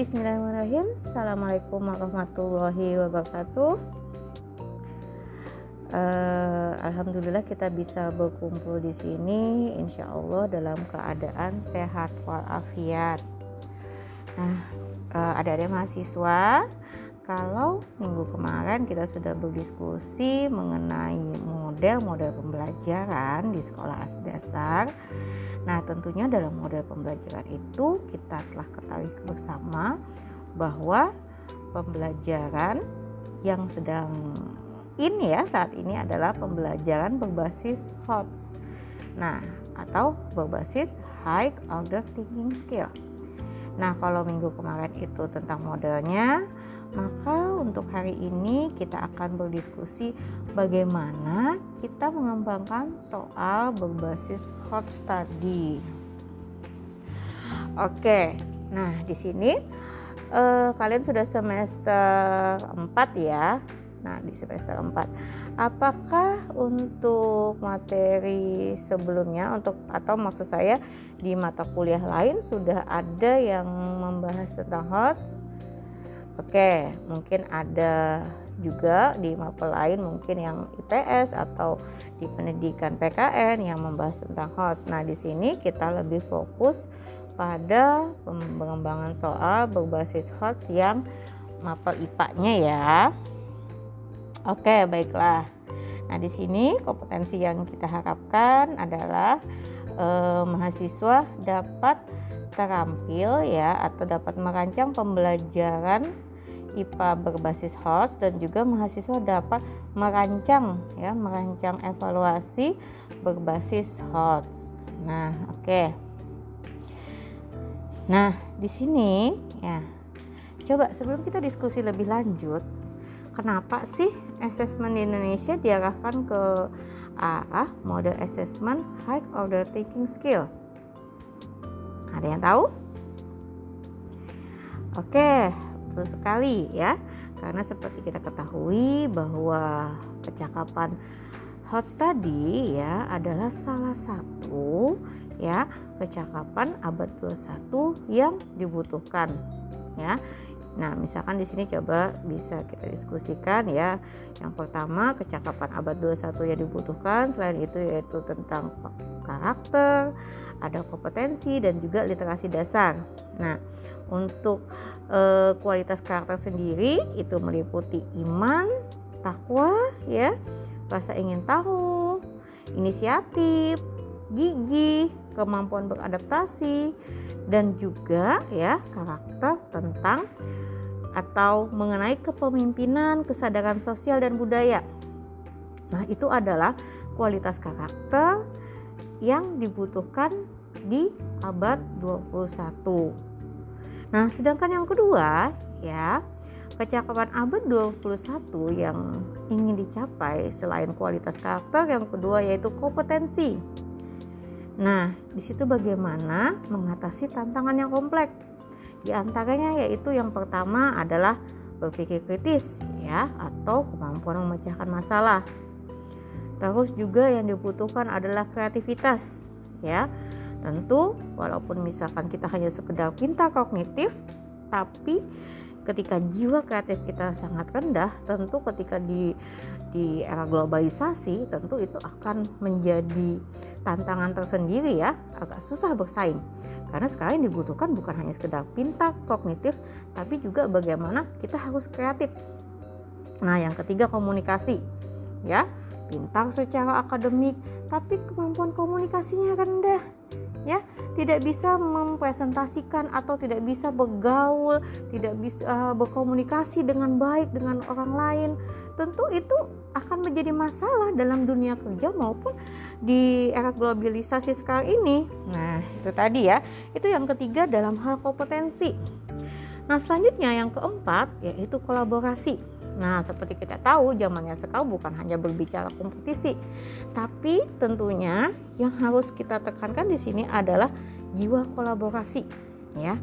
bismillahirrahmanirrahim. Assalamualaikum warahmatullahi wabarakatuh. Uh, Alhamdulillah kita bisa berkumpul di sini, insya Allah dalam keadaan sehat walafiat. Nah, uh, ada-ada mahasiswa, kalau minggu kemarin kita sudah berdiskusi mengenai model-model pembelajaran di sekolah dasar. Nah, tentunya dalam model pembelajaran itu kita telah ketahui bersama bahwa pembelajaran yang sedang ini ya saat ini adalah pembelajaran berbasis HOTS. Nah, atau berbasis High Order Thinking Skill. Nah, kalau minggu kemarin itu tentang modelnya, maka untuk hari ini kita akan berdiskusi bagaimana kita mengembangkan soal berbasis HOTS tadi. Oke, nah di sini eh, kalian sudah semester 4 ya Nah, di semester 4. Apakah untuk materi sebelumnya untuk atau maksud saya di mata kuliah lain sudah ada yang membahas tentang HOTS? Oke, mungkin ada juga di mapel lain mungkin yang IPS atau di pendidikan PKN yang membahas tentang HOTS. Nah, di sini kita lebih fokus pada pengembangan soal berbasis HOTS yang mapel IPA-nya ya. Oke, baiklah. Nah, di sini kompetensi yang kita harapkan adalah eh, mahasiswa dapat terampil ya atau dapat merancang pembelajaran IPA berbasis host dan juga mahasiswa dapat merancang ya, merancang evaluasi berbasis host. Nah, oke. Nah, di sini ya. Coba sebelum kita diskusi lebih lanjut, kenapa sih asesmen di Indonesia diarahkan ke arah model assessment high order thinking skill? Ada yang tahu? Oke, betul sekali ya. Karena seperti kita ketahui bahwa kecakapan hot study ya adalah salah satu ya kecakapan abad 21 yang dibutuhkan ya Nah, misalkan di sini coba bisa kita diskusikan ya. Yang pertama, kecakapan abad 21 yang dibutuhkan selain itu yaitu tentang karakter, ada kompetensi dan juga literasi dasar. Nah, untuk e, kualitas karakter sendiri itu meliputi iman, takwa ya, rasa ingin tahu, inisiatif, gigi, kemampuan beradaptasi dan juga ya karakter tentang atau mengenai kepemimpinan, kesadaran sosial dan budaya. Nah, itu adalah kualitas karakter yang dibutuhkan di abad 21. Nah, sedangkan yang kedua, ya, kecakapan abad 21 yang ingin dicapai selain kualitas karakter, yang kedua yaitu kompetensi. Nah, di situ bagaimana mengatasi tantangan yang kompleks di antaranya yaitu yang pertama adalah berpikir kritis ya atau kemampuan memecahkan masalah. Terus juga yang dibutuhkan adalah kreativitas ya. Tentu walaupun misalkan kita hanya sekedar pintar kognitif tapi ketika jiwa kreatif kita sangat rendah, tentu ketika di di era globalisasi tentu itu akan menjadi tantangan tersendiri ya, agak susah bersaing. Karena sekarang yang dibutuhkan bukan hanya sekedar pintar, kognitif, tapi juga bagaimana kita harus kreatif. Nah, yang ketiga komunikasi. Ya, pintar secara akademik, tapi kemampuan komunikasinya rendah. Ya, tidak bisa mempresentasikan atau tidak bisa bergaul, tidak bisa uh, berkomunikasi dengan baik dengan orang lain. Tentu itu akan menjadi masalah dalam dunia kerja maupun di era globalisasi sekarang ini. Nah, itu tadi ya. Itu yang ketiga dalam hal kompetensi. Nah, selanjutnya yang keempat yaitu kolaborasi. Nah, seperti kita tahu, zamannya sekarang bukan hanya berbicara kompetisi, tapi tentunya yang harus kita tekankan di sini adalah jiwa kolaborasi, ya.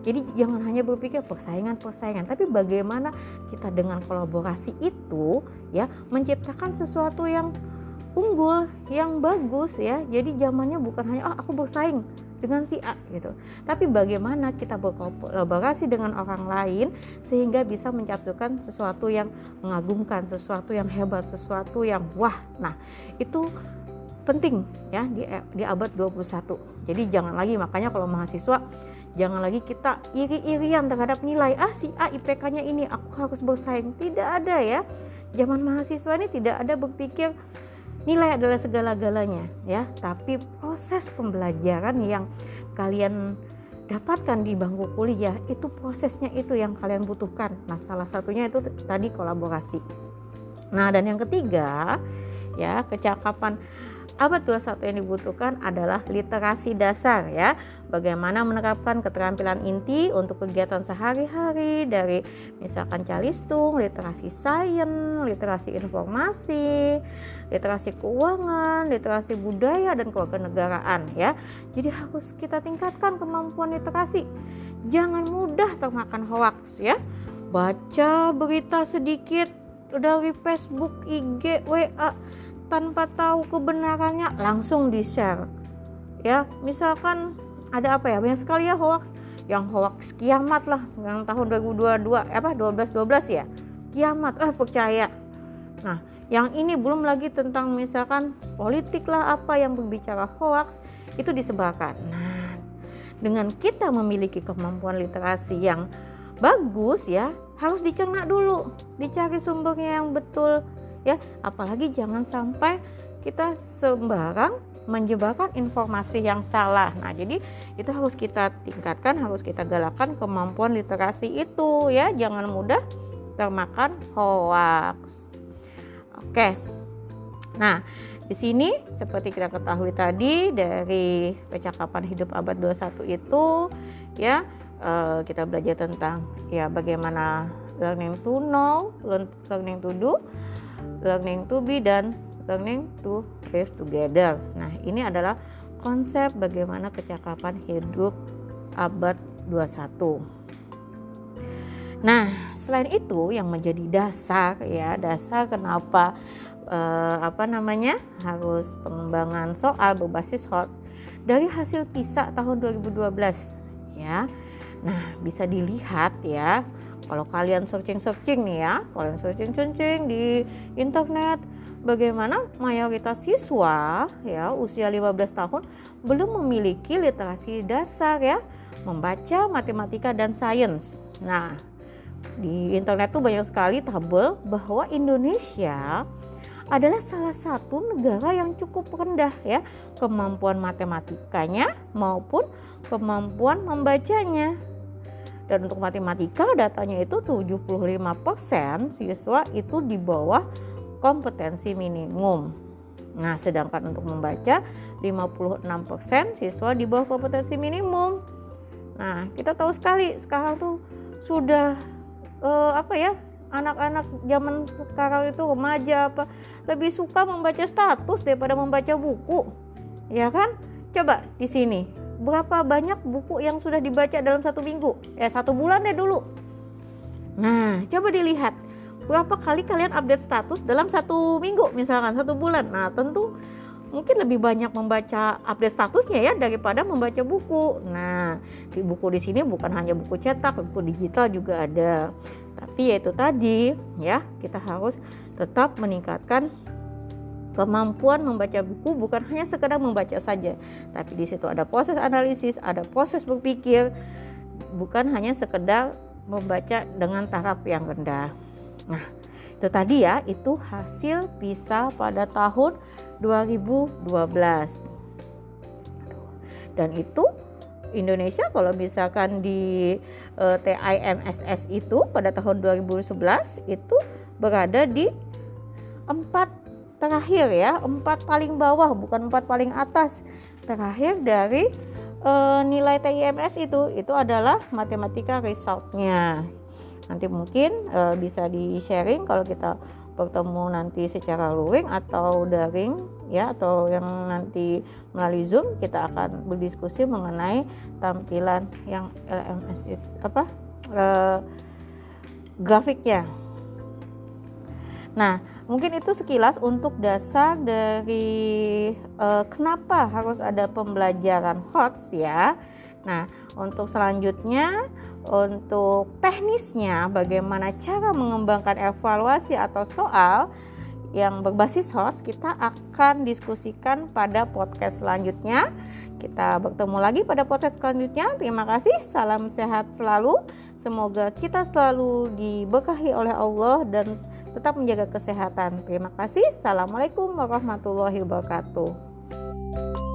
Jadi jangan hanya berpikir persaingan-persaingan, tapi bagaimana kita dengan kolaborasi itu ya menciptakan sesuatu yang unggul, yang bagus ya. Jadi zamannya bukan hanya oh aku bersaing, dengan si A gitu. Tapi bagaimana kita berkolaborasi dengan orang lain sehingga bisa mencatatkan sesuatu yang mengagumkan, sesuatu yang hebat, sesuatu yang wah. Nah, itu penting ya di di abad 21. Jadi jangan lagi makanya kalau mahasiswa jangan lagi kita iri-irian terhadap nilai ah si A IPK-nya ini aku harus bersaing. Tidak ada ya. Zaman mahasiswa ini tidak ada berpikir nilai adalah segala-galanya ya, tapi proses pembelajaran yang kalian dapatkan di bangku kuliah itu prosesnya itu yang kalian butuhkan. Nah, salah satunya itu tadi kolaborasi. Nah, dan yang ketiga ya, kecakapan abad 21 yang dibutuhkan adalah literasi dasar ya. Bagaimana menerapkan keterampilan inti untuk kegiatan sehari-hari dari misalkan calistung, literasi sains, literasi informasi, literasi keuangan, literasi budaya dan kewarganegaraan ya. Jadi harus kita tingkatkan kemampuan literasi. Jangan mudah termakan hoax ya. Baca berita sedikit dari Facebook, IG, WA tanpa tahu kebenarannya langsung di share ya misalkan ada apa ya? Banyak sekali ya hoax. Yang hoax kiamat lah yang tahun 2022 apa 12 12 ya? Kiamat eh percaya. Nah yang ini belum lagi tentang misalkan politik lah apa yang berbicara hoax itu disebarkan. Nah dengan kita memiliki kemampuan literasi yang bagus ya harus dicerna dulu dicari sumbernya yang betul ya apalagi jangan sampai kita sembarang menjebarkan informasi yang salah. Nah, jadi itu harus kita tingkatkan, harus kita galakkan kemampuan literasi itu ya, jangan mudah termakan hoax. Oke. Nah, di sini seperti kita ketahui tadi dari percakapan hidup abad 21 itu ya eh, kita belajar tentang ya bagaimana learning to know, learning to do, learning to be dan learning to live together. Nah, ini adalah konsep bagaimana kecakapan hidup abad 21. Nah, selain itu yang menjadi dasar ya, dasar kenapa eh, apa namanya? harus pengembangan soal berbasis hot dari hasil PISA tahun 2012 ya. Nah, bisa dilihat ya kalau kalian searching-searching nih ya, kalian searching-searching di internet, bagaimana mayoritas siswa ya usia 15 tahun belum memiliki literasi dasar ya, membaca matematika dan sains. Nah, di internet tuh banyak sekali tabel bahwa Indonesia adalah salah satu negara yang cukup rendah ya kemampuan matematikanya maupun kemampuan membacanya dan untuk matematika datanya itu 75% siswa itu di bawah kompetensi minimum. Nah, sedangkan untuk membaca 56% siswa di bawah kompetensi minimum. Nah, kita tahu sekali sekarang tuh sudah uh, apa ya? Anak-anak zaman sekarang itu remaja apa lebih suka membaca status daripada membaca buku. Ya kan? Coba di sini berapa banyak buku yang sudah dibaca dalam satu minggu? Ya satu bulan deh dulu. Nah coba dilihat berapa kali kalian update status dalam satu minggu misalkan satu bulan? Nah tentu mungkin lebih banyak membaca update statusnya ya daripada membaca buku. Nah di buku di sini bukan hanya buku cetak buku digital juga ada. Tapi yaitu tadi ya kita harus tetap meningkatkan Kemampuan membaca buku bukan hanya sekedar membaca saja, tapi di situ ada proses analisis, ada proses berpikir, bukan hanya sekedar membaca dengan taraf yang rendah. Nah, itu tadi ya, itu hasil PISA pada tahun 2012. Dan itu Indonesia kalau misalkan di eh, TIMSS itu pada tahun 2011 itu berada di empat terakhir ya empat paling bawah bukan empat paling atas. Terakhir dari e, nilai TIMS itu itu adalah matematika resultnya. Nanti mungkin e, bisa di sharing kalau kita bertemu nanti secara luring atau daring ya atau yang nanti melalui zoom kita akan berdiskusi mengenai tampilan yang LMS itu apa e, grafiknya Nah, mungkin itu sekilas untuk dasar dari uh, kenapa harus ada pembelajaran HOTS ya. Nah, untuk selanjutnya untuk teknisnya bagaimana cara mengembangkan evaluasi atau soal yang berbasis HOTS kita akan diskusikan pada podcast selanjutnya. Kita bertemu lagi pada podcast selanjutnya. Terima kasih. Salam sehat selalu. Semoga kita selalu diberkahi oleh Allah dan tetap menjaga kesehatan. Terima kasih. Assalamualaikum warahmatullahi wabarakatuh.